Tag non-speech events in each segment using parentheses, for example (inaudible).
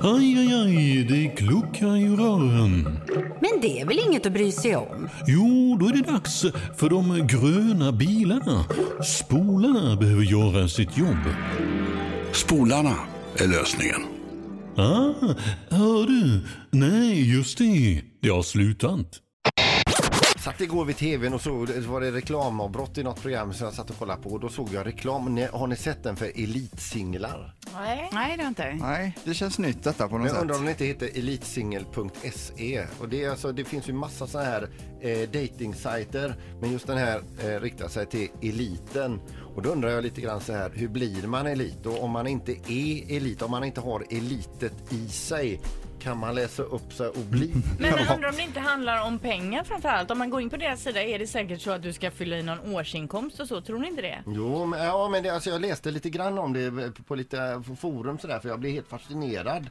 Aj, aj, aj, det kluckar i rören. Men det är väl inget att bry sig om? Jo, då är det dags för de gröna bilarna. Spolarna behöver göra sitt jobb. Spolarna är lösningen. Ah, hör du? Nej, just det. Det har slutat. Satt igår vid tvn och så det var det reklamavbrott i något program som jag satt och kollade på och då såg jag reklam. Har ni sett den för elitsinglar? Nej. Nej, det har inte. Nej, det känns nytt detta på något Jag undrar sätt. om det inte heter elitsingel.se. Och det, är alltså, det finns ju massa sådana här eh, datingsajter men just den här eh, riktar sig till eliten. Och då undrar jag lite grann så här, hur blir man elit? Och om man inte är elit, om man inte har elitet i sig, kan man läsa upp sig och bli? Men jag undrar om det inte handlar om pengar framförallt. Om man går in på deras sida är det säkert så att du ska fylla i någon årsinkomst och så. Tror ni inte det? Jo, men, ja, men det, alltså, jag läste lite grann om det på lite forum sådär för jag blev helt fascinerad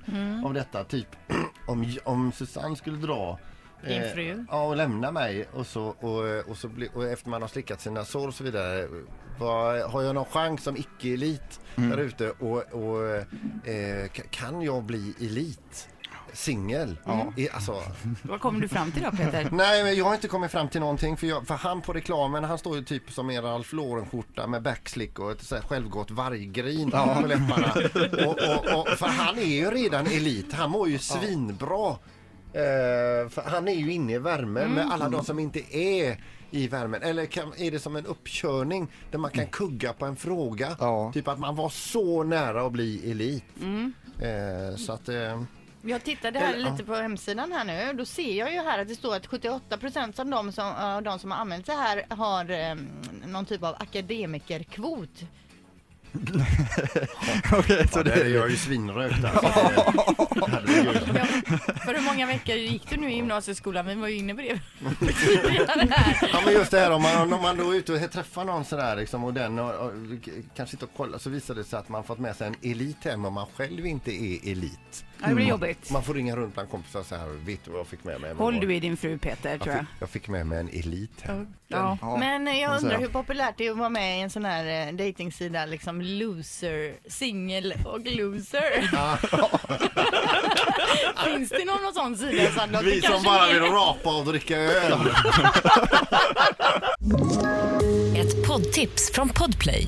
av detta. Typ (clears throat) om, om Susanne skulle dra Din fru? Ja, och lämna mig och, så, och, och, så bli, och efter man har slickat sina sår och så vidare. Vad, har jag någon chans som icke-elit där ute och, och eh, ka- kan jag bli elit? Singel? I- Alltså, Vad kommer du fram till då Peter? (laughs) Nej, men jag har inte kommit fram till någonting för, jag, för han på reklamen han står ju typ som en Ralph Lauren-skörta med backslick och ett så här självgott varggrin på läpparna. (laughs) Och, och, och, för han är ju redan elit, han mår ju svinbra. Eh, för han är ju inne i värmen med alla de som inte är i värmen. Eller kan, är det som en uppkörning där man kan kugga på en fråga? Ja. Typ att man var så nära att bli elit. Eh, så att... Eh, Jag tittade här lite på hemsidan här nu. Då ser jag ju här att det står att 78 procent av de som, av de som har anmält sig här har eh, någon typ av akademikerkvot. (laughs) Okej, så ja, där det är jag ju svinrökt alltså. Herregud. Ja, för hur många veckor gick du nu i gymnasieskolan? Vi var ju inne på det tidigare (laughs) (laughs) här. Ja men just det här om man, om man då är ute och träffar någon sådär liksom och den och, och, kanske inte kollar så visar det sig att man fått med sig en elit hem och man själv inte är elit. Ja, det blir jobbigt. Man får ringa runt bland kompisar och säga vet du vad jag fick med mig? Håll du i din fru Peter jag tror jag. fick, jag fick med mig en elit hem. Ja. Ja, Men jag undrar hur populärt det är att vara med i en sån här eh, dejtingsida, liksom loser, singel och loser. (laughs) (laughs) Finns det någon sån sida Sandra? Vi som bara vill rapa och dricka öl. (laughs) Ett poddtips från Podplay.